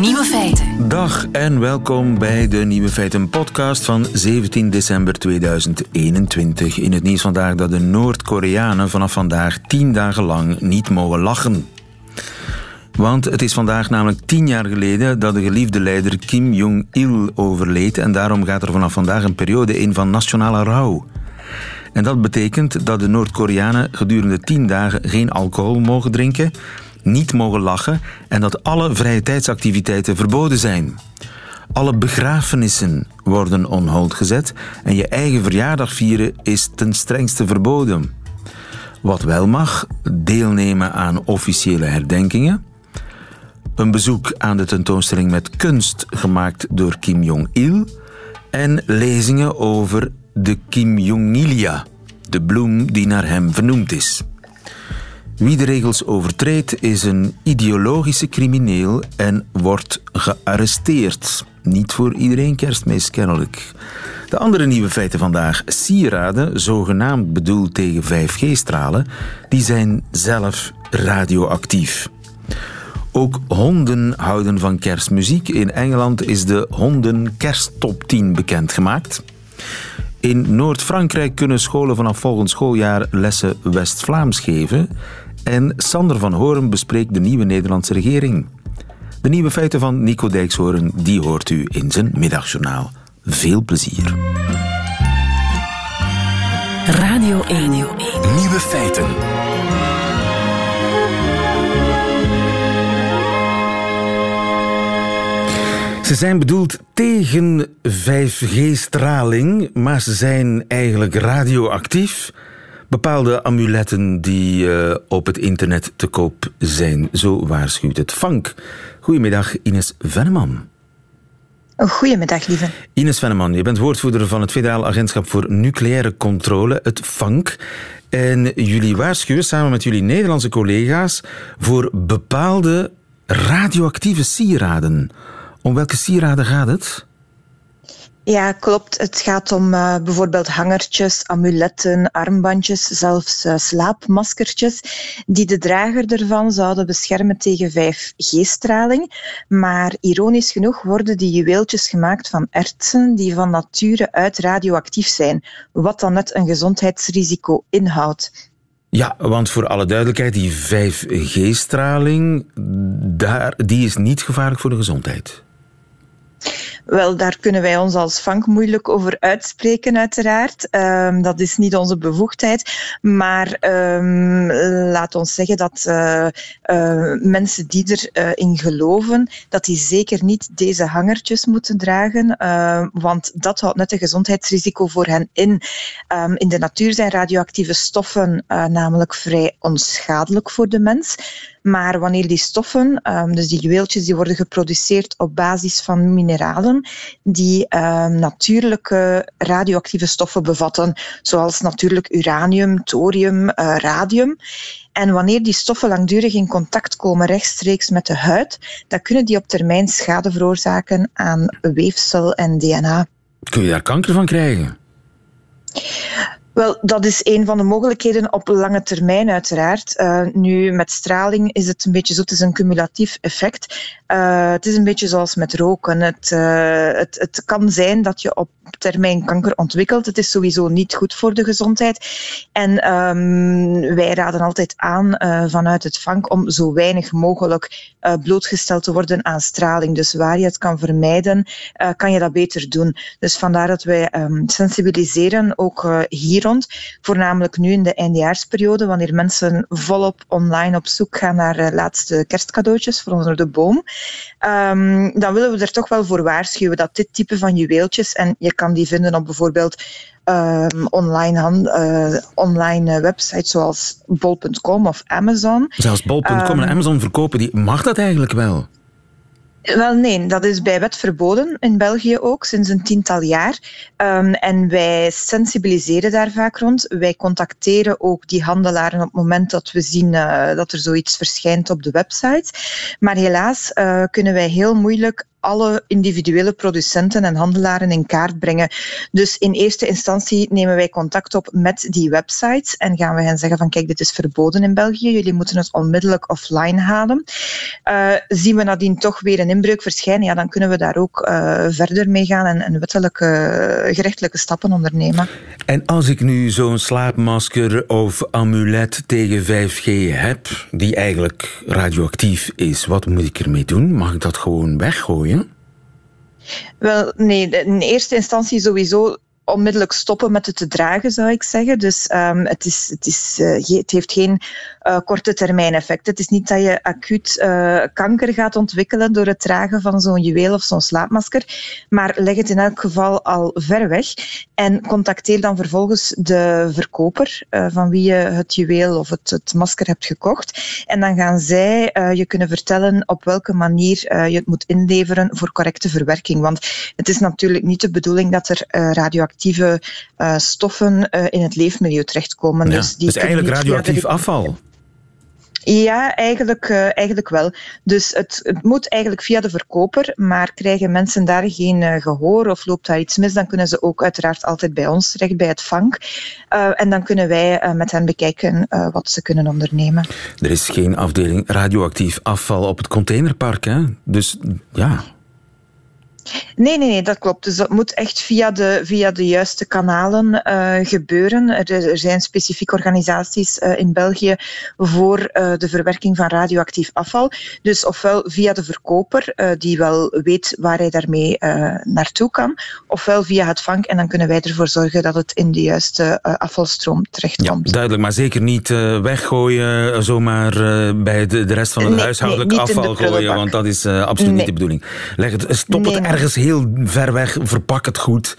Nieuwe feiten. Dag en welkom bij de Nieuwe Feiten podcast van 17 december 2021. In het nieuws vandaag dat de Noord-Koreanen vanaf vandaag tien dagen lang niet mogen lachen. Want het is vandaag namelijk tien jaar geleden dat de geliefde leider Kim Jong-il overleed en daarom gaat er vanaf vandaag een periode in van nationale rouw. En dat betekent dat de Noord-Koreanen gedurende tien dagen geen alcohol mogen drinken, niet mogen lachen en dat alle vrije tijdsactiviteiten verboden zijn. Alle begrafenissen worden on hold gezet en je eigen verjaardag vieren is ten strengste verboden. Wat wel mag, deelnemen aan officiële herdenkingen, een bezoek aan de tentoonstelling met kunst gemaakt door Kim Jong-il en lezingen over de Kim Jong-ilia, de bloem die naar hem vernoemd is. Wie de regels overtreedt is een ideologische crimineel en wordt gearresteerd. Niet voor iedereen kerstmis, kennelijk. De andere nieuwe feiten vandaag. Sieraden, zogenaamd bedoeld tegen 5G-stralen, die zijn zelf radioactief. Ook honden houden van kerstmuziek. In Engeland is de honden kersttop 10 bekendgemaakt. In Noord-Frankrijk kunnen scholen vanaf volgend schooljaar lessen West-Vlaams geven. En Sander van Horen bespreekt de nieuwe Nederlandse regering. De nieuwe feiten van Nico Dijkshoorn, die hoort u in zijn middagjournaal. Veel plezier. Radio 1. Nieuwe feiten. Ze zijn bedoeld tegen 5G-straling, maar ze zijn eigenlijk radioactief. Bepaalde amuletten die uh, op het internet te koop zijn. Zo waarschuwt het Vank. Goedemiddag, Ines Venneman. Goedemiddag, lieve. Ines Venneman, je bent woordvoerder van het Federaal Agentschap voor Nucleaire Controle, het FANK. En jullie waarschuwen samen met jullie Nederlandse collega's voor bepaalde radioactieve sieraden. Om welke sieraden gaat het? Ja, klopt. Het gaat om uh, bijvoorbeeld hangertjes, amuletten, armbandjes, zelfs uh, slaapmaskertjes, die de drager ervan zouden beschermen tegen 5G-straling. Maar ironisch genoeg worden die juweeltjes gemaakt van ertsen die van nature uit radioactief zijn, wat dan net een gezondheidsrisico inhoudt. Ja, want voor alle duidelijkheid, die 5G-straling, die is niet gevaarlijk voor de gezondheid. Wel, daar kunnen wij ons als vank moeilijk over uitspreken, uiteraard. Um, dat is niet onze bevoegdheid. Maar um, laat ons zeggen dat uh, uh, mensen die erin uh, geloven, dat die zeker niet deze hangertjes moeten dragen, want dat houdt net een gezondheidsrisico voor hen in. In de natuur zijn radioactieve stoffen namelijk vrij onschadelijk voor de mens. Maar wanneer die stoffen, um, dus die juweeltjes, die worden geproduceerd op basis van mineralen die um, natuurlijke radioactieve stoffen bevatten, zoals natuurlijk uranium, thorium, uh, radium. En wanneer die stoffen langdurig in contact komen rechtstreeks met de huid, dan kunnen die op termijn schade veroorzaken aan weefsel en DNA. Kun je daar kanker van krijgen? Wel, dat is een van de mogelijkheden op lange termijn, uiteraard. Uh, nu, met straling is het een beetje zo, het is een cumulatief effect. Uh, het is een beetje zoals met roken. Het, uh, het, het kan zijn dat je op termijn kanker ontwikkelt. Het is sowieso niet goed voor de gezondheid. En um, wij raden altijd aan vanuit het vank om zo weinig mogelijk blootgesteld te worden aan straling. Dus waar je het kan vermijden, kan je dat beter doen. Dus vandaar dat wij um, sensibiliseren, ook hier rond. Voornamelijk nu in de eindejaarsperiode, wanneer mensen volop online op zoek gaan naar uh, laatste kerstcadeautjes voor onder de boom. Um, dan willen we er toch wel voor waarschuwen dat dit type van juweeltjes, en je kan die vinden op bijvoorbeeld um, online, hand, uh, online websites zoals bol.com of Amazon. Zelfs bol.com um, en Amazon verkopen die. Mag dat eigenlijk wel? Wel nee, dat is bij wet verboden in België ook sinds een tiental jaar. Um, en wij sensibiliseren daar vaak rond. Wij contacteren ook die handelaren op het moment dat we zien uh, dat er zoiets verschijnt op de website. Maar helaas uh, kunnen wij heel moeilijk alle individuele producenten en handelaren in kaart brengen. Dus in eerste instantie nemen wij contact op met die websites en gaan we hen zeggen van kijk, dit is verboden in België, jullie moeten het onmiddellijk offline halen. Uh, zien we nadien toch weer een inbreuk verschijnen, ja, dan kunnen we daar ook uh, verder mee gaan en, en wettelijke, gerechtelijke stappen ondernemen. En als ik nu zo'n slaapmasker of amulet tegen 5G heb, die eigenlijk radioactief is, wat moet ik ermee doen? Mag ik dat gewoon weggooien? Wel, nee, in eerste instantie sowieso onmiddellijk stoppen met het te dragen, zou ik zeggen. Dus um, het, is, het, is, uh, het heeft geen uh, korte termijn effect. Het is niet dat je acuut uh, kanker gaat ontwikkelen door het dragen van zo'n juweel of zo'n slaapmasker, maar leg het in elk geval al ver weg en contacteer dan vervolgens de verkoper van wie je het juweel of het, het, masker hebt gekocht. En dan gaan zij je kunnen vertellen op welke manier je het moet inleveren voor correcte verwerking. Want het is natuurlijk niet de bedoeling dat er radioactieve radioactieve uh, stoffen uh, in het leefmilieu terechtkomen. Ja, dus, die dus eigenlijk radioactief afval? Ja, eigenlijk, uh, eigenlijk wel. Dus het, het, moet eigenlijk via de verkoper, maar krijgen mensen daar geen gehoor of loopt daar iets mis, dan kunnen ze ook uiteraard altijd bij ons terecht, bij het vank. Uh, en dan kunnen wij met hen bekijken wat ze kunnen ondernemen. Er is geen afdeling radioactief afval op het containerpark, hè? Dus ja, Nee, nee, nee, dat klopt. Dus dat moet echt via de, via de juiste kanalen uh, gebeuren. Er, er, zijn specifieke organisaties uh, in België voor uh, de verwerking van radioactief afval. Dus ofwel via de verkoper, die wel weet waar hij daarmee naartoe kan, ofwel via het vank. En dan kunnen wij ervoor zorgen dat het in de juiste afvalstroom terechtkomt. Ja, duidelijk, maar zeker niet weggooien, zomaar bij de, de rest van het nee, huishoudelijk nee, afval gooien, want dat is absoluut nee. niet de bedoeling. Leg het, stop het ergens heel ver weg, verpak het goed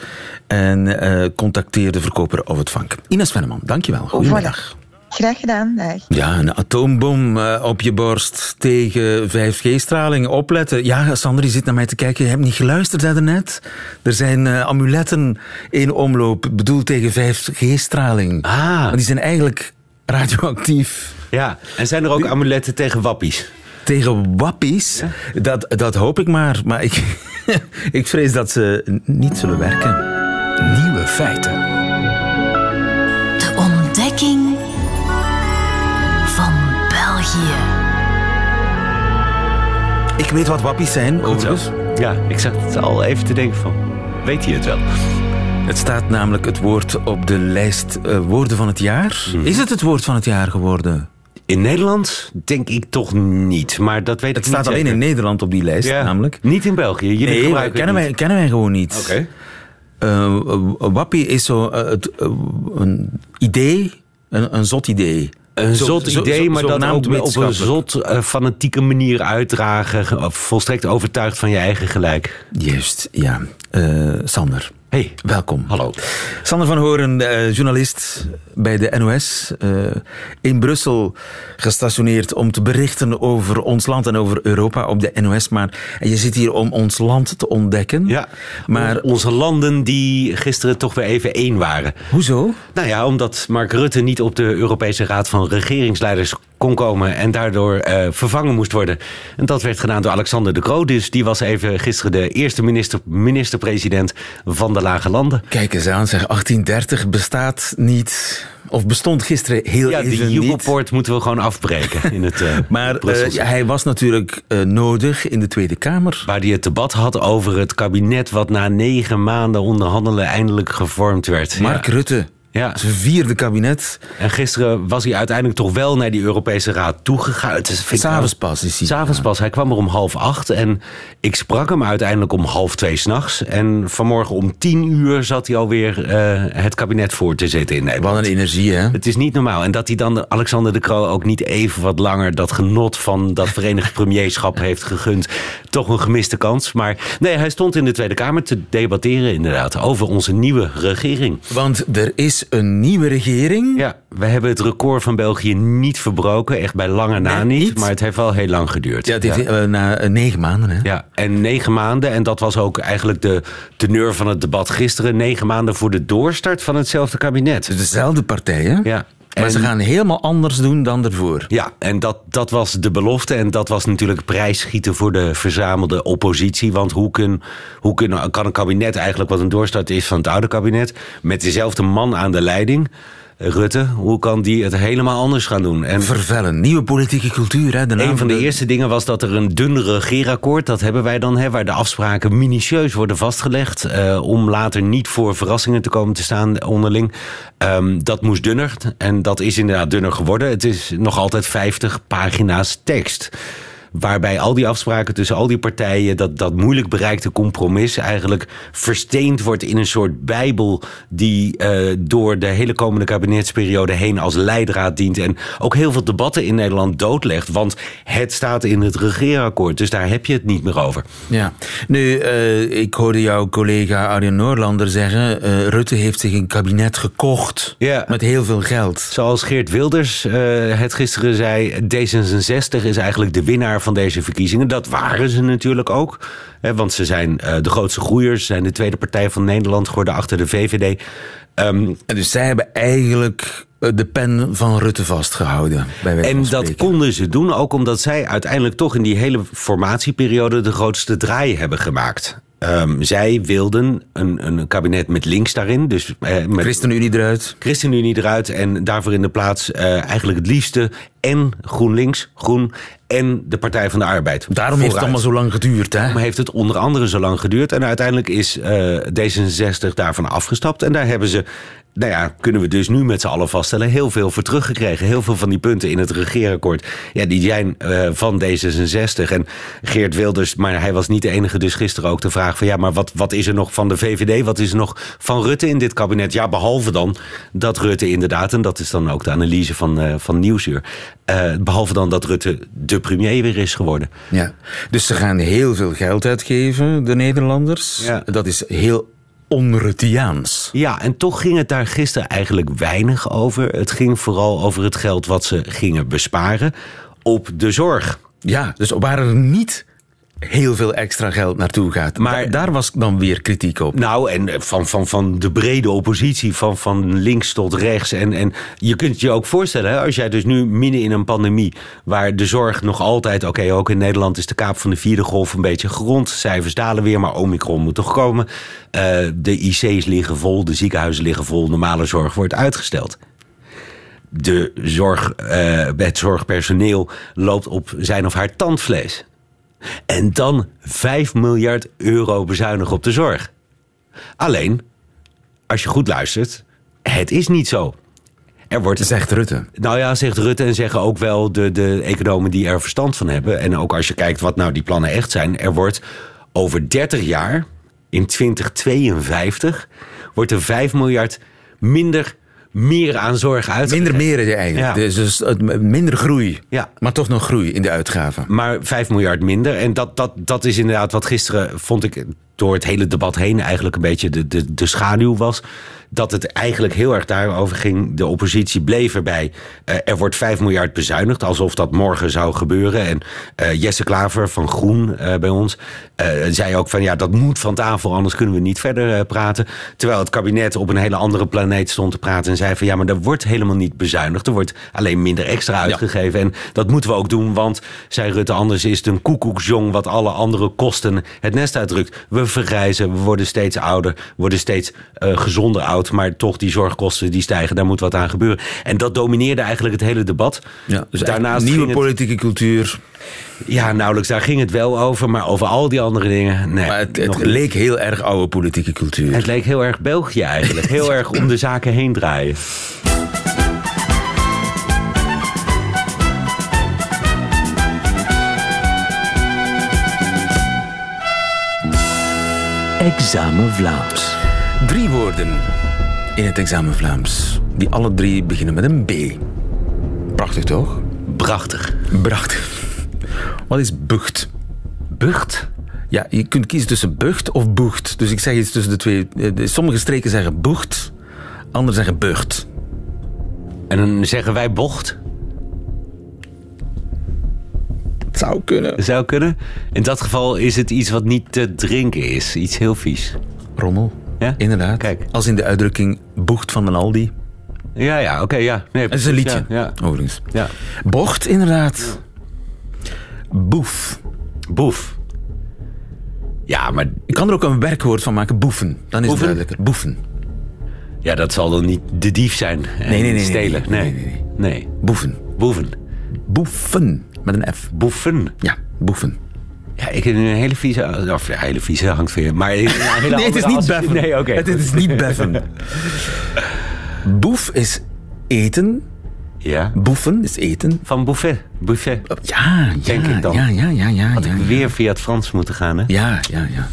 en uh, contacteer de verkoper of het vank. Ines Venneman, dankjewel. Goedemiddag. Graag gedaan. Dag. Ja, een atoombom uh, op je borst tegen 5G-straling. Opletten. Ja, Sander, je zit naar mij te kijken. Je hebt niet geluisterd daarnet. Er zijn uh, amuletten in omloop bedoeld tegen 5G-straling. Ah. die zijn eigenlijk radioactief. Ja, en zijn er ook amuletten tegen wappies? Tegen wappies? Ja. Dat, dat hoop ik maar. Maar ik, ik vrees dat ze niet zullen werken. Nieuwe feiten. De ontdekking van België. Ik weet wat wappies zijn, overigens. Ja, ik zat het al even te denken van... Weet je het wel? Het staat namelijk het woord op de lijst uh, woorden van het jaar. Mm. Is het het woord van het jaar geworden? In Nederland denk ik toch niet, maar dat weet het ik niet. Het staat alleen in Nederland op die lijst, ja, namelijk. Niet in België. Jullie nee, kennen, wij, kennen wij gewoon niet. Oké. Okay. Uh, wappie is zo uh, het, uh, een idee, een, een zot idee. Een zo, zot idee, zo, maar dan ook op een zot fanatieke manier uitdragen. Volstrekt overtuigd van je eigen gelijk. Juist, ja. Sander. Hey, welkom. Hallo. Sander van Horen, uh, journalist bij de NOS. Uh, in Brussel gestationeerd om te berichten over ons land en over Europa op de NOS. Maar en je zit hier om ons land te ontdekken. Ja, maar onze landen die gisteren toch weer even één waren. Hoezo? Nou ja, omdat Mark Rutte niet op de Europese Raad van Regeringsleiders kon komen en daardoor uh, vervangen moest worden. En dat werd gedaan door Alexander de Croo. Dus die was even gisteren de eerste minister, minister-president van de Lage Landen. Kijk eens aan, zeg, 1830 bestaat niet... Of bestond gisteren heel ja, even niet. Ja, die jubelpoort moeten we gewoon afbreken in het uh, Maar uh, hij was natuurlijk nodig in de Tweede Kamer. Waar hij het debat had over het kabinet... wat na negen maanden onderhandelen eindelijk gevormd werd. Mark ja. Rutte. Ja. Vierde kabinet. En gisteren was hij uiteindelijk toch wel naar die Europese Raad toegegaan. S'avonds pas is hij. S'avonds pas. Hij kwam er om half acht. En ik sprak hem uiteindelijk om half twee s'nachts. En vanmorgen om tien uur zat hij alweer uh, het kabinet voor te zitten in Nederland. Wat een energie, hè? Het is niet normaal. En dat hij dan Alexander de Croo ook niet even wat langer... dat genot van dat Verenigd Premierschap heeft gegund. Toch een gemiste kans. Maar nee, hij stond in de Tweede Kamer te debatteren inderdaad... over onze nieuwe regering. Want er is een nieuwe regering. Ja, we hebben het record van België niet verbroken. Echt bij lange na nee, niet, Maar het heeft wel heel lang geduurd. Ja, ja. Uh, na uh, negen maanden. Hè? Ja, en negen maanden. En dat was ook eigenlijk de teneur van het debat gisteren. Negen maanden voor de doorstart van hetzelfde kabinet. Dezelfde partij, hè? Ja. Maar ze gaan helemaal anders doen dan ervoor. Ja, en dat, dat was de belofte. En dat was natuurlijk prijsschieten voor de verzamelde oppositie. Want hoe, kun, hoe kun, kan een kabinet eigenlijk, wat een doorstart is van het oude kabinet, met dezelfde man aan de leiding. Rutte, hoe kan die het helemaal anders gaan doen? En Vervellen, nieuwe politieke cultuur. Hè? De een van de, eerste dingen was dat er een dun regeerakkoord, dat hebben wij dan, hè, waar de afspraken minutieus worden vastgelegd, uh, om later niet voor verrassingen te komen te staan onderling. Um, dat moest dunner en dat is inderdaad dunner geworden. Het is nog altijd 50 pagina's tekst. Waarbij al die afspraken tussen al die partijen, dat, dat moeilijk bereikte compromis, eigenlijk versteend wordt in een soort Bijbel die uh, door de hele komende kabinetsperiode heen als leidraad dient. En ook heel veel debatten in Nederland doodlegt. Want het staat in het regeerakkoord, dus daar heb je het niet meer over. Ja, nu, uh, ik hoorde jouw collega Arjen Noorlander zeggen: uh, Rutte heeft zich een kabinet gekocht ja. met heel veel geld. Zoals Geert Wilders het gisteren zei: D66 is eigenlijk de winnaar van deze verkiezingen. Dat waren ze natuurlijk ook. Hè, want ze zijn uh, de grootste groeiers. Zijn de tweede partij van Nederland geworden achter de VVD. Um, en dus zij hebben eigenlijk eh, de pen van Rutte vastgehouden. Bij en dat konden ze doen, ook omdat zij uiteindelijk toch in die hele formatieperiode de grootste draai hebben gemaakt. Um, zij wilden een, een kabinet met links daarin. Dus, eh, met ChristenUnie eruit. ChristenUnie eruit. En daarvoor in de plaats uh, eigenlijk het liefste en GroenLinks, Groen en de Partij van de Arbeid. Daarom heeft het allemaal zo lang geduurd. Hè? Daarom heeft het onder andere zo lang geduurd. En uiteindelijk is uh, D66 daarvan afgestapt. En daar hebben ze nou ja, kunnen we dus nu met z'n allen vaststellen, heel veel voor teruggekregen. Heel veel van die punten in het regeerakkoord, ja, die zijn uh, van D66. En Geert Wilders, maar hij was niet de enige, dus gisteren ook de vraag van ja, maar wat, wat is er nog van de VVD? Wat is er nog van Rutte in dit kabinet? Ja, behalve dan dat Rutte inderdaad, en dat is dan ook de analyse van, uh, van Nieuwsuur, uh, behalve dan dat Rutte de premier weer is geworden. Ja, dus ze gaan heel veel geld uitgeven, de Nederlanders. Ja. Dat is heel onrutiaans. Ja, en toch ging het daar gisteren eigenlijk weinig over. Het ging vooral over het geld wat ze gingen besparen op de zorg. Ja, dus waar er niet heel veel extra geld naartoe gaat. Maar daar was dan weer kritiek op. Nou, en van, van, van de brede oppositie, van, van links tot rechts. En, en je kunt je ook voorstellen, hè, als jij dus nu midden in een pandemie, waar de zorg nog altijd, oké, ook in Nederland is de kaap van de vierde golf een beetje gerond. Cijfers dalen weer, maar Omicron moet toch komen. Uh, de IC's liggen vol, de ziekenhuizen liggen vol, normale zorg wordt uitgesteld de zorg, uh, het zorgpersoneel loopt op zijn of haar tandvlees. En dan 5 miljard euro bezuinigen op de zorg. Alleen, als je goed luistert, het is niet zo. Er wordt, zegt Rutte. Nou ja, zegt Rutte en zeggen ook wel de, de economen die er verstand van hebben. En ook als je kijkt wat nou die plannen echt zijn. Er wordt over 30 jaar, in 2052, wordt er 5 miljard minder meer aan zorg uit. Minder meer eigenlijk. Ja. Dus, dus minder groei. Ja. Maar toch nog groei in de uitgaven. Maar 5 miljard minder. En dat, dat, dat is inderdaad wat gisteren, vond ik, door het hele debat heen eigenlijk een beetje de, de, de schaduw was dat het eigenlijk heel erg daarover ging. De oppositie bleef erbij. Uh, er wordt 5 miljard bezuinigd, alsof dat morgen zou gebeuren. En uh, Jesse Klaver van Groen uh, bij ons zei ook van ja, dat moet van tafel, anders kunnen we niet verder praten. Terwijl het kabinet op een hele andere planeet stond te praten en zei van ja, maar er wordt helemaal niet bezuinigd. Er wordt alleen minder extra uitgegeven. Ja. En dat moeten we ook doen, want, zei Rutte, anders is het een koekoeksjong wat alle andere kosten het nest uitdrukt. We vergrijzen, we worden steeds ouder, we worden steeds gezonder ouder maar toch die zorgkosten die stijgen, daar moet wat aan gebeuren. En dat domineerde eigenlijk het hele debat. Ja, dus Daarnaast nieuwe politieke cultuur. Ja, nauwelijks. Daar ging het wel over, maar over al die andere dingen. Nee, maar het, het leek heel erg oude politieke cultuur. Het leek heel erg België eigenlijk. Heel erg om de zaken heen draaien. Examen Vlaams. Drie woorden in het examen Vlaams. Die alle drie beginnen met een B. Prachtig toch? Prachtig. Prachtig. Wat is bucht? Bucht? Ja, je kunt kiezen tussen bucht of boegt. Dus ik zeg iets tussen de twee. Eh, sommige streken zeggen bocht, anderen zeggen bucht. En dan zeggen wij bocht? Het zou kunnen. Het zou kunnen. In dat geval is het iets wat niet te drinken is. Iets heel vies. Rommel. Ja? Inderdaad. Kijk. Als in de uitdrukking boegt van een Aldi. Ja, ja, oké, ja. Nee, Het is een liedje, Ja, ja. overigens. ja. Bocht, inderdaad. Boef. Boef. Ja, maar Ik kan er ook een werkwoord van maken, boefen. Dan is Boeven? het duidelijker. Boefen. ja, dat zal dan niet de dief zijn. en Nee, nee, nee, Stelen. nee, Nee, nee, nee. nee. Boeven. Boeven. Boefen. Met een F. Boefen. Ja, boefen. Ja, ik heb een hele vieze... Of ja, hele vieze hangt weer. Maar een hele Nee, het is niet beffen. Nee, oké. Het is niet beffen. Boef is eten. Ja. Boefen is eten. Van buffet. Buffet. Ja, ja, Denk ik dan. ja, ja, ja, ja. Had ja, ik ja. weer via het Frans moeten gaan, hè? Ja, ja, ja.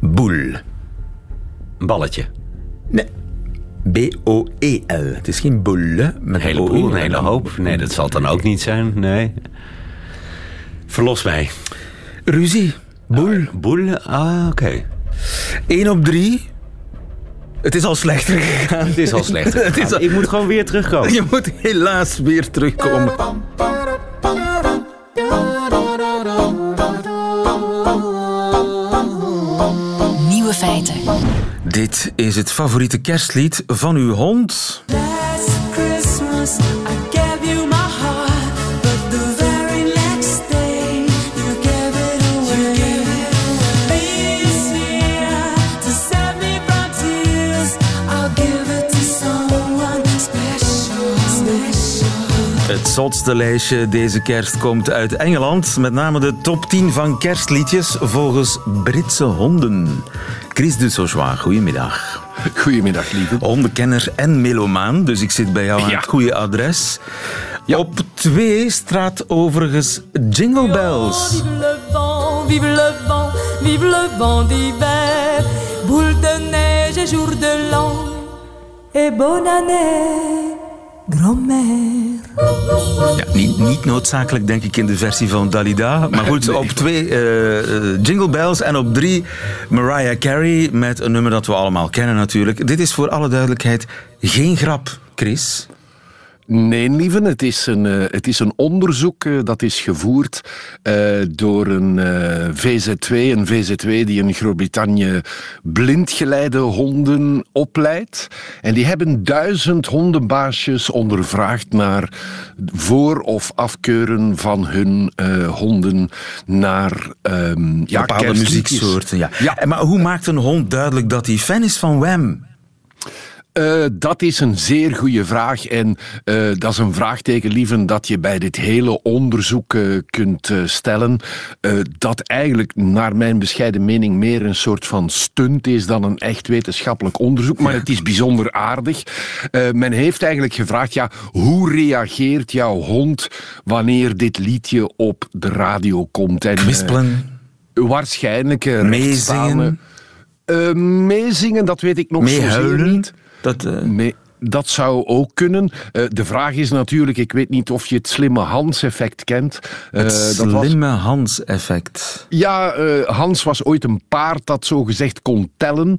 Boel. Een balletje. Nee. B-O-E-L. Het is geen boule met Een heleboel, een hele hoop. Nee, dat zal het dan ook niet zijn. Nee. Verlos mij. Ruzie. Boel. Boel? Ah, oké. 1 op 3. Het is al slechter gegaan. Het is al slechter Het is gegaan. al- Ik moet gewoon weer terugkomen. Je moet helaas weer terugkomen. Nieuwe feiten. Dit is het favoriete kerstlied van uw hond. Last Christmas I zotste lijstje deze kerst komt uit Engeland. Met name de top 10 van kerstliedjes volgens Britse honden. Chris de Sauchois, goedemiddag. Goedemiddag, lieve. Hondenkenner en melomaan, dus ik zit bij jou aan Ja. het goede adres. Ja. Op 2 straat overigens Jingle Bells. Vive le vent, vive le vent, vive le vent d'hiver. Boule de neige et jour de l'an. Et bonne année, grand-mère. Ja, niet, niet noodzakelijk, denk ik, in de versie van Dalida. Maar goed, op twee eh, Jingle Bells en op drie Mariah Carey met een nummer dat we allemaal kennen natuurlijk. Dit is voor alle duidelijkheid geen grap, Chris. Nee, lieve, het is een, eh, het is een onderzoek eh, dat is gevoerd eh, door een eh, VZ2. Een VZ2 die in Groot-Brittannië blindgeleide honden opleidt. En die hebben duizend hondenbaasjes ondervraagd naar voor- of afkeuren van hun honden naar ehm ja, Bepaalde muzieksoorten. Ja. Ja. Maar hoe maakt een hond duidelijk dat hij fan is van Wham? Eh, dat is een zeer goede vraag. En eh, dat is een vraagteken, lieven, dat je bij dit hele onderzoek eh, kunt stellen. dat eigenlijk, naar mijn bescheiden mening, meer een soort van stunt is dan een echt wetenschappelijk onderzoek. Maar het is bijzonder aardig. Men heeft eigenlijk gevraagd: ja, hoe reageert jouw hond wanneer dit liedje op de radio komt? En, Kwispelen, waarschijnlijk meezingen, meezingen, dat weet ik nog meehuilen. niet. Dat, eh, Nee, dat zou ook kunnen. Eh, de vraag is natuurlijk, ik weet niet of je het slimme Hans-effect kent. Eh, het was, slimme Hans-effect. ja, eh, Hans was ooit een paard dat zo gezegd kon tellen.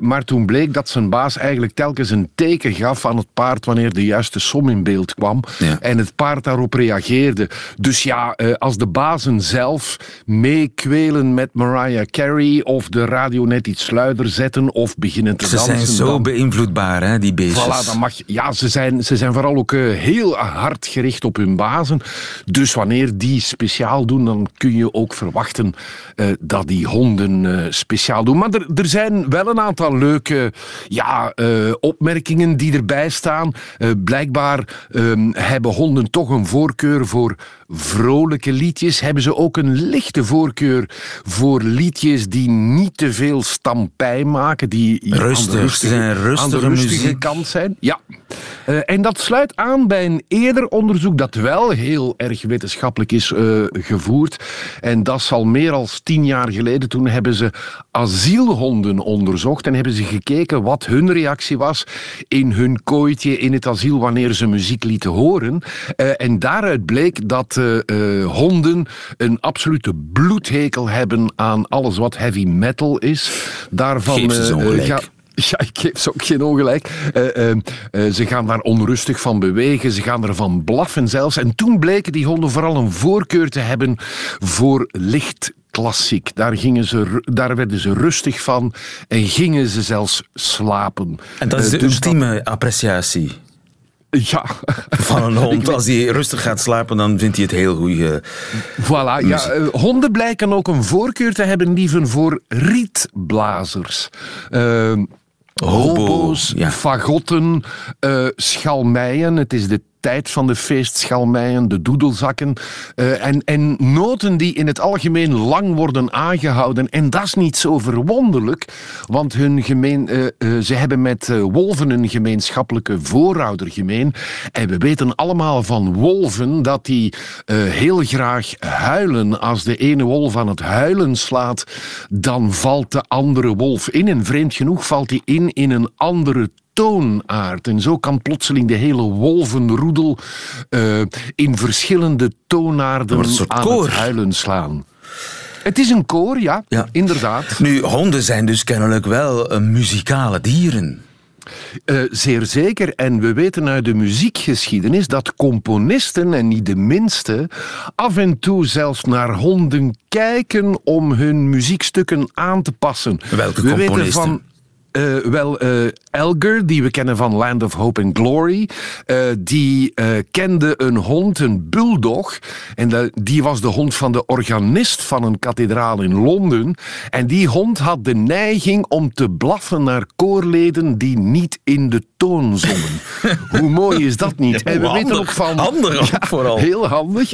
maar toen bleek dat zijn baas eigenlijk telkens een teken gaf aan het paard wanneer de juiste som in beeld kwam. Ja. En het paard daarop reageerde. Dus ja, als de bazen zelf meekwelen met Mariah Carey of de radio net iets luider zetten of beginnen te Ze dansen. zijn zo dan- beïnvloedbaar, hè, die beestjes. Voilà, dan mag je, ja, ze zijn, ze zijn vooral ook eh, heel hard gericht op hun bazen. Dus wanneer die speciaal doen, dan kun je ook verwachten eh, dat die honden eh, speciaal doen. Maar er, er zijn wel een aantal leuke ja, opmerkingen die erbij staan. Blijkbaar ehm, hebben honden toch een voorkeur voor vrolijke liedjes. Hebben ze ook een lichte voorkeur voor liedjes die niet te veel stampij maken. Die Rustig, aan de ze zijn aan de rustige rustige muziek. kant zijn. Ja. Eh, en dat sluit aan bij een eerder onderzoek dat wel heel erg wetenschappelijk is eh, gevoerd. En dat is al meer dan tien jaar geleden. Toen hebben ze asielhonden onderzocht en hebben ze gekeken wat hun reactie was in hun kooitje in het asiel wanneer ze muziek lieten horen. Eh, en daaruit bleek dat eh, honden een absolute bloedhekel hebben aan alles wat heavy metal is. Daarvan Geef ze eh, ja, ik geef ze ook geen ongelijk. Eh, eh, eh, ze gaan daar onrustig van bewegen, ze gaan ervan blaffen zelfs. En toen bleken die honden vooral een voorkeur te hebben voor licht klassiek. Daar, gingen ze, daar werden ze rustig van en gingen ze zelfs slapen. En dat is de dus ultieme appreciatie Ja, van een hond. Als hij rustig gaat slapen, dan vindt hij het heel goed. eh. Voilà, ja, eh, honden blijken ook een voorkeur te hebben liever voor rietblazers. Eh, hobo's, ja. fagotten, eh, schalmeien. Het is de tijd van de feestschalmeien, de doedelzakken. eh, en, en noten die in het algemeen lang worden aangehouden. En dat is niet zo verwonderlijk, want hun gemeen, eh, eh, ze hebben met wolven een gemeenschappelijke voorouder gemeen. En we weten allemaal van wolven dat die heel graag huilen. Als de ene wolf aan het huilen slaat, dan valt de andere wolf in. En vreemd genoeg valt hij in in een andere toonaard. En zo kan plotseling de hele wolvenroedel eh, in verschillende toonaarden een aan koor. het huilen slaan. Het is een koor, ja, Ja. inderdaad. Nu, honden zijn dus kennelijk wel eh, muzikale dieren. Eh, zeer zeker. En we weten uit de muziekgeschiedenis dat componisten, en niet de minste, af en toe zelfs naar honden kijken om hun muziekstukken aan te passen. Welke we weten componisten? van. Eh, wel, eh, Elgar, die we kennen van Land of Hope and Glory, eh, die kende een hond, een bulldog. En die was de hond van de organist van een kathedraal in Londen. En die hond had de neiging om te blaffen naar koorleden die niet in de toon zongen. Hoe mooi is dat niet? En we Handig. weten ook van... Handig ook vooral. Heel handig.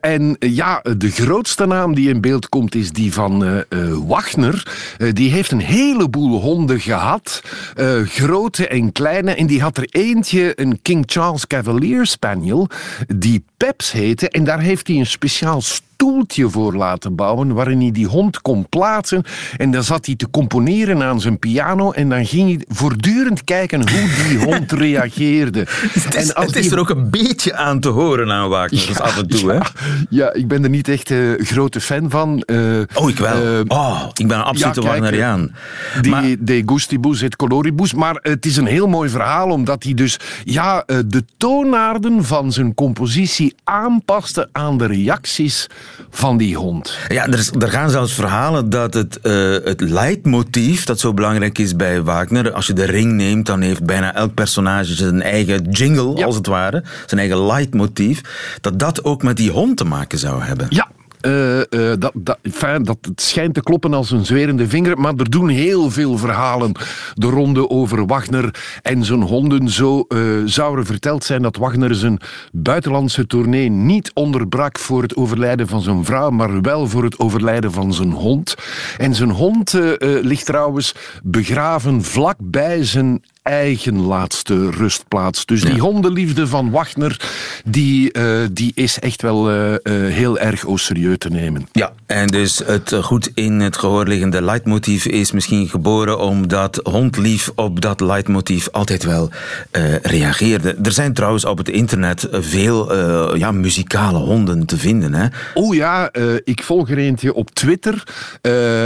En ja, de grootste naam die in beeld komt is die van Wagner. Die heeft een heleboel honden gehad. eh, grote en kleine. En die had er eentje, een King Charles Cavalier Spaniel, die Peps heette. En daar heeft hij een speciaal stoeltje voor laten bouwen, waarin hij die hond kon plaatsen. En dan zat hij te componeren aan zijn piano. En dan ging hij voortdurend kijken hoe die hond reageerde. Het is, en als het is die er ook een beetje aan te horen aan Wagner, dus af en toe. Hè? ja, ja, ik ben er niet echt een grote fan van. Eh, Oh, ik wel. oh, ik ben een absolute ja, Wagneriaan. die Maar- De Gustibus et Coloribus. Maar het is een heel mooi verhaal, omdat hij dus ja, eh, de toonaarden van zijn compositie aanpaste aan de reacties van die hond. Ja, er, er gaan zelfs verhalen dat het, eh, het leidmotief dat zo belangrijk is bij Wagner. Als je de ring neemt, dan heeft bijna elk personage zijn eigen jingle, Ja. als het ware. Zijn eigen leidmotief. Dat dat ook met die hond te maken zou hebben. Ja. Eh, eh, dat, dat, dat, het schijnt te kloppen als een zwerende vinger, maar er doen heel veel verhalen de ronde over Wagner en zijn honden. Zo eh, zou er verteld zijn dat Wagner zijn buitenlandse tournee niet onderbrak voor het overlijden van zijn vrouw, maar wel voor het overlijden van zijn hond. En zijn hond ligt trouwens begraven vlakbij zijn eigen laatste rustplaats. Dus die hondenliefde van Wagner, die, eh, die is echt wel eh, eh, heel erg au serieus te nemen. Ja, en dus het goed in het gehoor liggende leidmotief is misschien geboren omdat hondlief op dat leidmotief altijd wel reageerde. Er zijn trouwens op het internet veel ja, muzikale honden te vinden. Hè? Oh ja, ik volg er eentje op Twitter.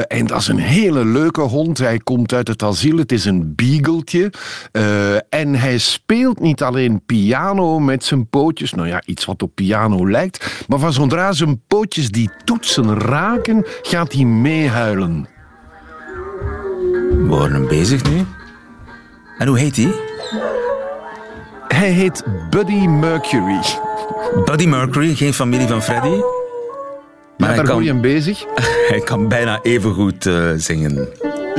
en dat is een hele leuke hond. Hij komt uit het asiel. Het is een beagletje. Eh, en hij speelt niet alleen piano met zijn pootjes. Nou ja, iets wat op piano lijkt. Maar van zodra zijn pootjes die toetsen raken, gaat hij meehuilen. We worden hem bezig nu. En hoe heet hij? Hij heet Buddy Mercury. Buddy Mercury, geen familie van Freddy. Maar Ja, daar gooi je kan, hem bezig. hij kan bijna even goed eh, zingen.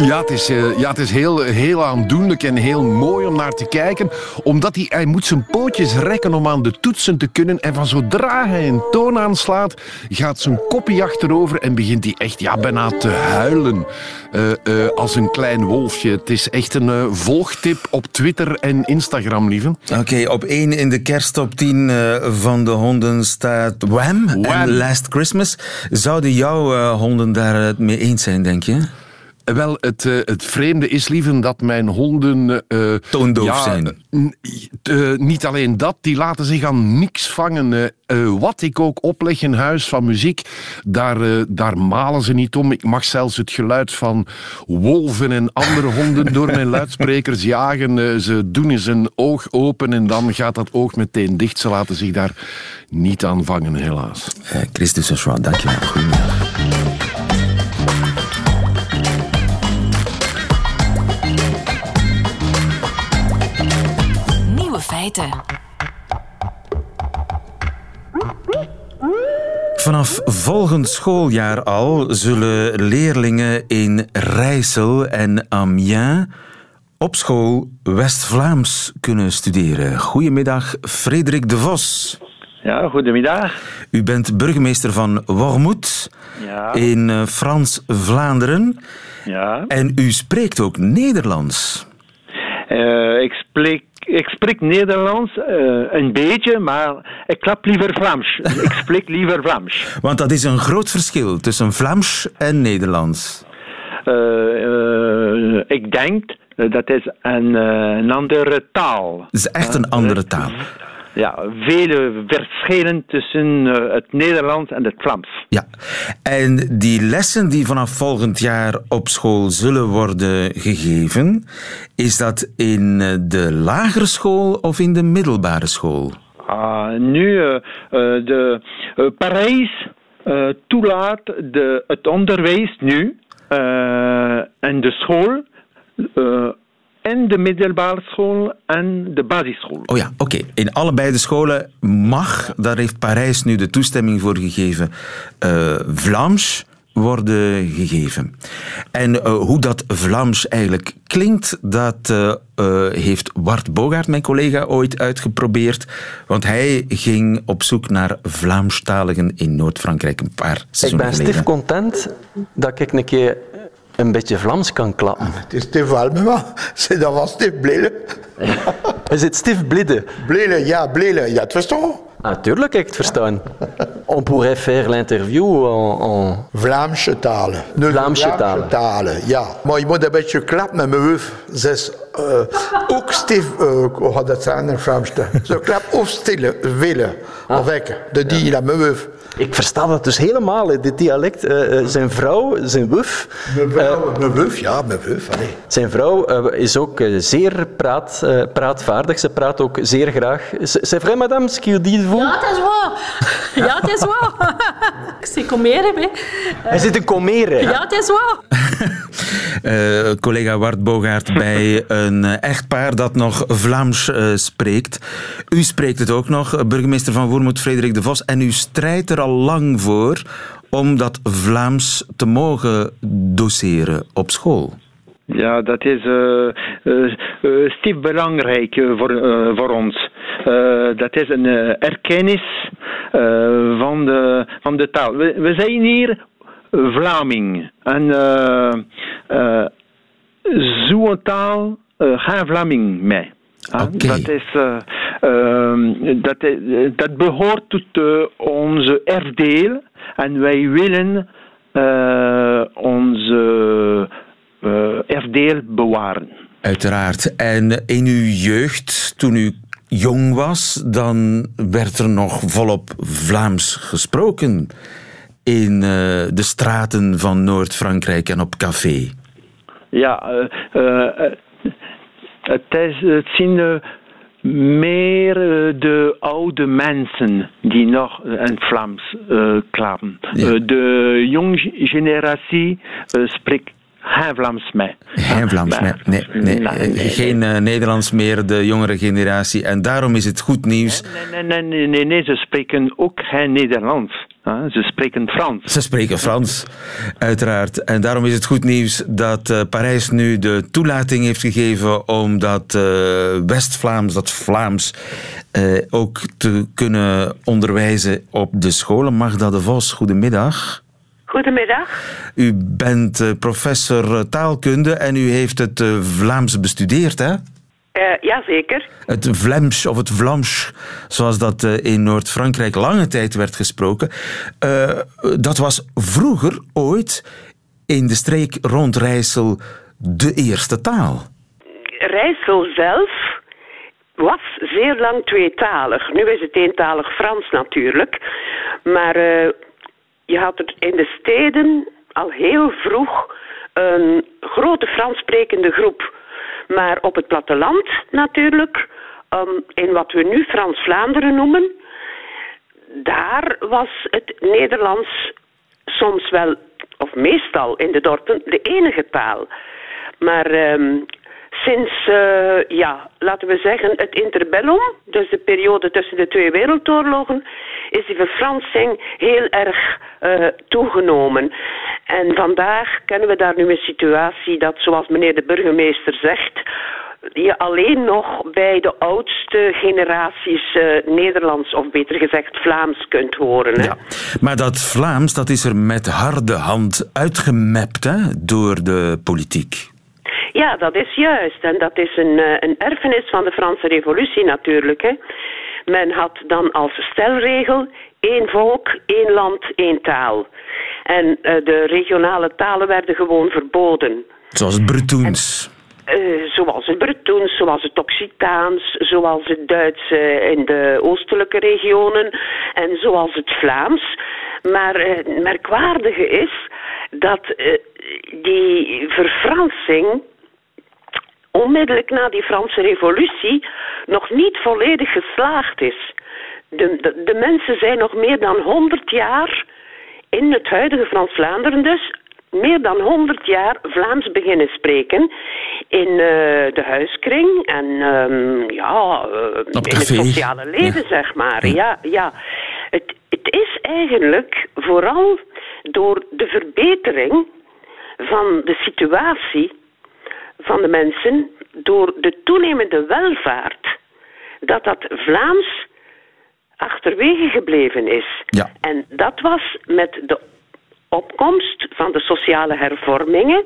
Ja, het is, eh, ja, het is heel, heel aandoenlijk en heel mooi om naar te kijken. Omdat hij, hij moet zijn pootjes rekken om aan de toetsen te kunnen. En van zodra hij een toon aanslaat, gaat zijn kopje achterover en begint hij echt ja, bijna te huilen. Eh, eh, als een klein wolfje. Het is echt een volgtip op Twitter en Instagram, lieve. Oké, op één in de kersttop 10 eh, van de honden staat Wham, Wham. en Last Christmas. Zouden jouw honden daar het mee eens zijn, denk je? Wel, het, eh, het vreemde is, lieven, dat mijn honden... eh, Toondoof zijn. eh, niet alleen dat, die laten zich aan niks vangen. Wat ik ook opleg in huis van muziek, daar, daar malen ze niet om. Ik mag zelfs het geluid van wolven en andere honden door mijn luidsprekers jagen. Ze doen eens een oog open en dan gaat dat oog meteen dicht. Ze laten zich daar niet aan vangen, helaas. Chris de Joshua, dankjewel. Goedemiddag. Feiten. Vanaf volgend schooljaar al zullen leerlingen in Rijssel en Amiens op school West-Vlaams kunnen studeren. Goedemiddag, Frederik de Vos. Ja, goedemiddag. U bent burgemeester van Wormoed Ja, in eh, Frans-Vlaanderen ja. en u spreekt ook Nederlands. Eh, ik, spreek, ik spreek Nederlands eh, een beetje, maar ik klap liever Vlaams. ik spreek liever Vlaams. Want dat is een groot verschil tussen Vlaams en Nederlands. Eh, eh, ik denk dat is een, een andere taal. Het is echt een andere taal. Ja, vele verschillen tussen eh, het Nederlands en het Vlaams. Ja, en die lessen die vanaf volgend jaar op school zullen worden gegeven, is dat in eh, de lagere school of in de middelbare school? Ah, nu, eh, de, Parijs toelaat de, het onderwijs nu eh en de school, en de middelbare school en de basisschool. Oh ja, oké. In allebei de scholen mag, daar heeft Parijs nu de toestemming voor gegeven, eh, Vlaams worden gegeven. En eh, hoe dat Vlaams eigenlijk klinkt, dat eh, eh, heeft Bart Bogaert, mijn collega, ooit uitgeprobeerd. Want hij ging op zoek naar Vlaamstaligen in Noord-Frankrijk een paar Ik seizoenen ben geleden. stief content dat ik een keer een beetje Vlaams kan klappen. Het is Steve Almema. C'est dat was Steve Blele. Is het stief blidde? Blele, ja, Blele. Ja, het toch? Natuurlijk heb ik het verstaan. On pourrait faire l'interview en, en... Vlaamse talen. Nee, Vlaamse talen. talen, ja. Maar je moet een beetje klappen met mijn hoofd. Ze is eh, ook Steve, uh, hoe gaat dat zijn in het Vlaams? Ze klapt ook stille, willen. Of ik, de die naar mijn hoofd. Ik versta dat dus helemaal, dit dialect. Eh, eh, zijn vrouw, zijn wuf, Mijn vrouw, mijn hoofd, ja, mijn allee. zijn vrouw eh, is ook eh, zeer praat, eh, praatvaardig. Ze praat ook zeer graag. C'est vrai, madame, ce qu'il dit vous? Ja, het is waar. Ja, het is waar. Ik zie komeren, hè. Hij zit in Comere. Ja, het is waar. eh, collega Wart Bogaert bij een echtpaar dat nog Vlaams eh, spreekt. U spreekt het ook nog, burgemeester van Woermoed, Frederik de Vos. En u strijdt er al lang voor om dat Vlaams te mogen doseren op school. Ja, dat is uh, stief belangrijk voor, uh, voor ons. Uh, dat is een uh, erkennis uh, van, de, van de taal. We, we zijn hier Vlaming. En uh, uh, zo'n taal uh, geen Vlaming mee. Ah, Oké. Dat, is, uh, dat, dat behoort tot onze erfdeel. En wij willen onze erfdeel bewaren. Uiteraard. En in uw jeugd, toen u jong was, dan werd er nog volop Vlaams gesproken in eh, de straten van Noord-Frankrijk en op café. Ja, eh, eh, het, is, het zijn meer de oude mensen die nog in Vlaams klappen. Ja. De jonge generatie spreekt geen Vlaams mee. Geen Vlaams, nee, nee, nee, Nee, nee, geen Nederlands meer, de jongere generatie. En daarom is het goed nieuws. Nee, nee, nee, nee, nee, ze spreken ook geen Nederlands. Ze spreken Frans. Ze spreken Frans, uiteraard. En daarom is het goed nieuws dat eh, Parijs nu de toelating heeft gegeven om dat eh, West-Vlaams, dat Vlaams, eh, ook te kunnen onderwijzen op de scholen. Magda de Vos, goedemiddag. Goedemiddag. U bent professor taalkunde en u heeft het Vlaams bestudeerd, hè? Eh jazeker. Het Vlaams of het Vlaams, zoals dat eh, in Noord-Frankrijk lange tijd werd gesproken. eh, dat was vroeger ooit in de streek rond Rijssel de eerste taal. Rijssel zelf was zeer lang tweetalig. Nu is het eentalig Frans natuurlijk. Maar je had er in de steden al heel vroeg een grote Frans sprekende groep. Maar op het platteland natuurlijk, ehm, in wat we nu Frans-Vlaanderen noemen, daar was het Nederlands soms wel of meestal in de dorpen, de enige taal. Maar ehm, sinds, eh, ja, laten we zeggen, het interbellum, dus de periode tussen de twee wereldoorlogen, is die verfransing heel erg eh, toegenomen. En vandaag kennen we daar nu een situatie dat, zoals meneer de burgemeester zegt, je alleen nog bij de oudste generaties eh, Nederlands, of beter gezegd Vlaams, kunt horen. Hè? Maar dat Vlaams, dat is er met harde hand uitgemapt hè, door de politiek. Ja, dat is juist. En dat is een, eh, een erfenis van de Franse Revolutie natuurlijk. Hè. Men had dan als stelregel één volk, één land, één taal. En eh, de regionale talen werden gewoon verboden. Zoals het Bretoens. Eh, zoals het Bretoens, zoals het Occitaans, zoals het Duits eh, in de oostelijke regionen en zoals het Vlaams. Maar eh, het merkwaardige is dat eh, die verfransing onmiddellijk na die Franse revolutie nog niet volledig geslaagd is. De, de, de mensen zijn nog meer dan 100 jaar in het huidige Frans-Vlaanderen dus meer dan 100 jaar Vlaams beginnen spreken in eh, de huiskring en ehm, ja, eh, in het sociale leven, zeg maar. Ja, ja. Het, het is eigenlijk vooral door de verbetering van de situatie van de mensen, door de toenemende welvaart, dat dat Vlaams achterwege gebleven is. Ja. En dat was met de opkomst van de sociale hervormingen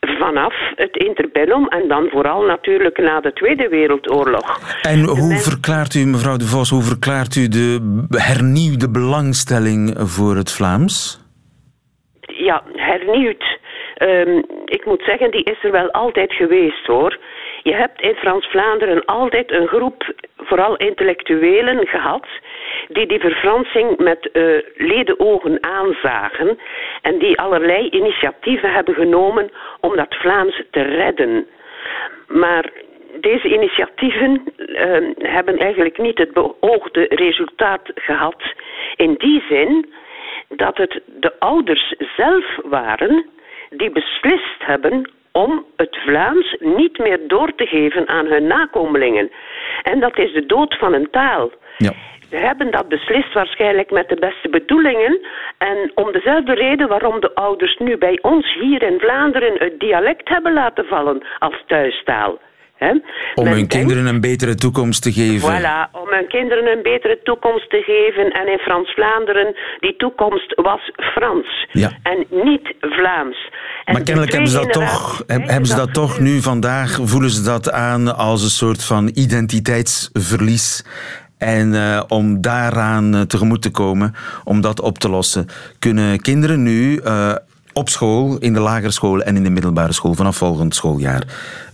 vanaf het interbellum en dan vooral natuurlijk na de Tweede Wereldoorlog. En hoe verklaart u, mevrouw De Vos, hoe verklaart u de hernieuwde belangstelling voor het Vlaams? Ja, hernieuwd. Ehm, ik moet zeggen, die is er wel altijd geweest hoor. Je hebt in Frans-Vlaanderen altijd een groep, vooral intellectuelen, gehad, die die verfransing met eh ledenogen aanzagen en die allerlei initiatieven hebben genomen om dat Vlaams te redden. Maar deze initiatieven eh, hebben eigenlijk niet het beoogde resultaat gehad. In die zin dat het de ouders zelf waren die beslist hebben om het Vlaams niet meer door te geven aan hun nakomelingen. En dat is de dood van een taal. Ja. Ze hebben dat beslist waarschijnlijk met de beste bedoelingen. En om dezelfde reden waarom de ouders nu bij ons hier in Vlaanderen het dialect hebben laten vallen als thuistaal. Hè? Om Men hun denkt- kinderen een betere toekomst te geven. Voilà, om hun kinderen een betere toekomst te geven. En in Frans-Vlaanderen, die toekomst was Frans. Ja. En niet Vlaams. En Maar kennelijk hebben ze dat toch, hebben ze dat toch nu vandaag, voelen ze dat aan als een soort van identiteitsverlies. En eh, om daaraan eh, tegemoet te komen, om dat op te lossen, kunnen kinderen nu eh, op school, in de lagere school en in de middelbare school vanaf volgend schooljaar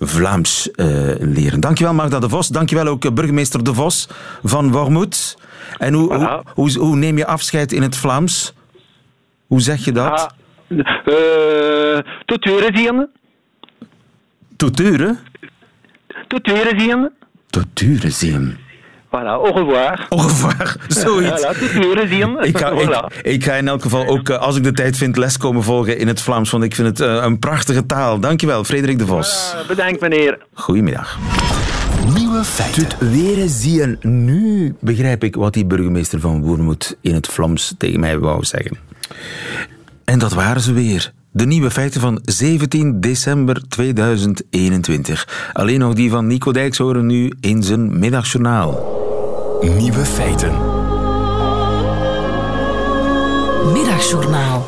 Vlaams eh, leren. Dankjewel Magda de Vos, dankjewel ook eh, burgemeester de Vos van Wormoed. En hoe, hoe, hoe, hoe neem je afscheid in het Vlaams? Hoe zeg je dat? Eh, tot weer zien. Tot uren? Tot weer zien. Tot uren zien. Voilà, au revoir. Au revoir, zoiets. Voilà, tot weer zien. Ik ga, Voilà. ik, ik ga in elk geval ook, eh, als ik de tijd vind, les komen volgen in het Vlaams. Want ik vind het eh, een prachtige taal. Dankjewel, Frederik de Vos. Bedankt meneer. Goedemiddag. Nieuwe feiten. Het weer zien. Nu begrijp ik wat die burgemeester van Boermoed in het Vlaams tegen mij wou zeggen. En dat waren ze weer. De nieuwe feiten van 17 december 2021. Alleen nog die van Nico Dijks horen nu in zijn middagjournaal. Nieuwe feiten. Middagjournaal.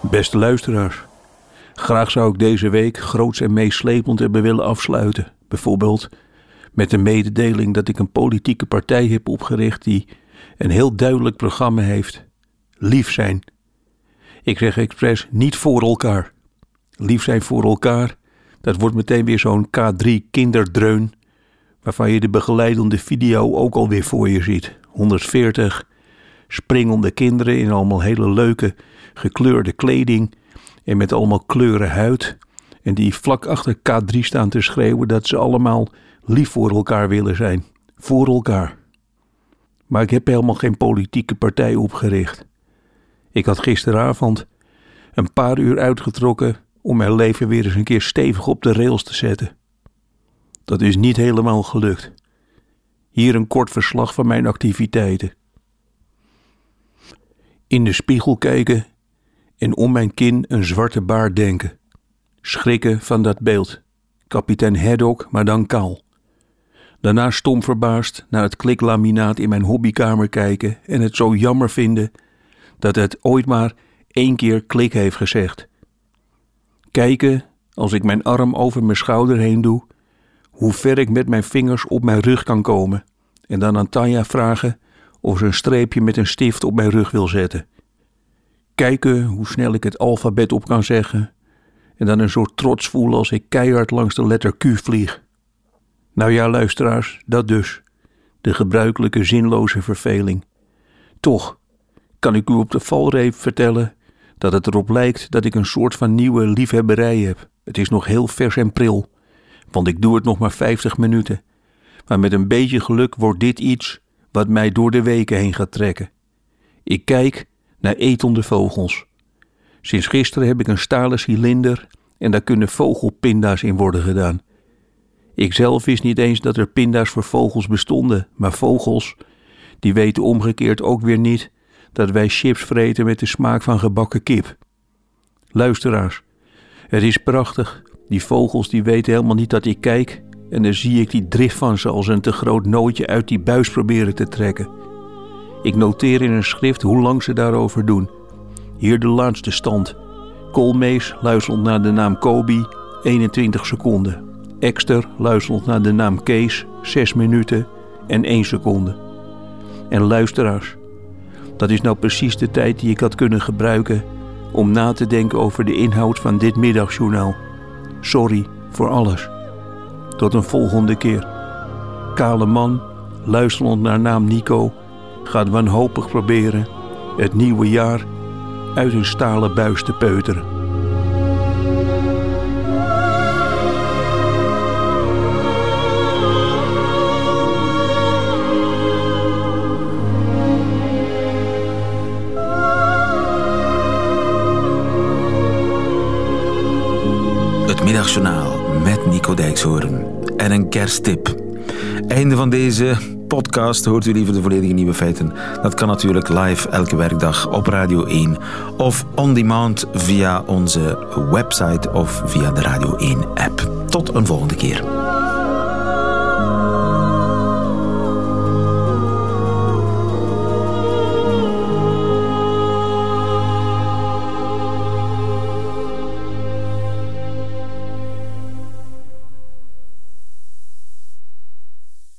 Beste luisteraars, graag zou ik deze week groots en meeslepend hebben willen afsluiten. Bijvoorbeeld met de mededeling dat ik een politieke partij heb opgericht die een heel duidelijk programma heeft. Lief zijn. Ik zeg expres niet voor elkaar. Lief zijn voor elkaar, dat wordt meteen weer zo'n K3 kinderdreun, waarvan je de begeleidende video ook alweer voor je ziet. 140 springende kinderen in allemaal hele leuke gekleurde kleding en met allemaal kleuren huid. En die vlak achter K3 staan te schreeuwen dat ze allemaal lief voor elkaar willen zijn. Voor elkaar. Maar ik heb helemaal geen politieke partij opgericht. Ik had gisteravond Een paar uur uitgetrokken om mijn leven weer eens een keer stevig op de rails te zetten. Dat is niet helemaal gelukt. Hier een kort verslag van mijn activiteiten. In de spiegel kijken en om mijn kin een zwarte baard denken. Schrikken van dat beeld. Kapitein Haddock, maar dan kaal. Daarna stom verbaasd naar het kliklaminaat in mijn hobbykamer kijken en het zo jammer vinden dat het ooit maar één keer klik heeft gezegd. Kijken, als ik mijn arm over mijn schouder heen doe, hoe ver ik met mijn vingers op mijn rug kan komen. En dan aan Tanja vragen of ze een streepje met een stift op mijn rug wil zetten. Kijken hoe snel ik het alfabet op kan zeggen. En dan een soort trots voelen als ik keihard langs de letter Q vlieg. Nou ja, luisteraars, dat dus. De gebruikelijke zinloze verveling. Toch kan ik u op de valreep vertellen dat het erop lijkt dat ik een soort van nieuwe liefhebberij heb. Het is nog heel vers en pril, want ik doe het nog maar 50 minuten. Maar met een beetje geluk wordt dit iets wat mij door de weken heen gaat trekken. Ik kijk naar etende vogels. Sinds gisteren heb ik een stalen cilinder en daar kunnen vogelpinda's in worden gedaan. Ik zelf wist niet eens dat er pinda's voor vogels bestonden, maar vogels, die weten omgekeerd ook weer niet dat wij chips vreten met de smaak van gebakken kip. Luisteraars, het is prachtig. Die vogels die weten helemaal niet dat ik kijk en dan zie ik die drift van ze als een te groot nootje uit die buis proberen te trekken. Ik noteer in een schrift hoe lang ze daarover doen. Hier de laatste stand. Koolmees luistert naar de naam Kobi, 21 seconden. Ekster luistert naar de naam Kees, 6 minuten en 1 seconde. En luisteraars, dat is nou precies de tijd die ik had kunnen gebruiken om na te denken over de inhoud van dit middagjournaal. Sorry voor alles. Tot een volgende keer. Kale man, luisterend naar naam Nico, gaat wanhopig proberen het nieuwe jaar uit een stalen buis te peuteren. Middagjournaal met Nico Dijkshoorn. En een kersttip. Einde van deze podcast. Hoort u liever de volledige nieuwe feiten? Dat kan natuurlijk live elke werkdag op Radio 1 of on demand via onze website of via de Radio 1 app. Tot een volgende keer.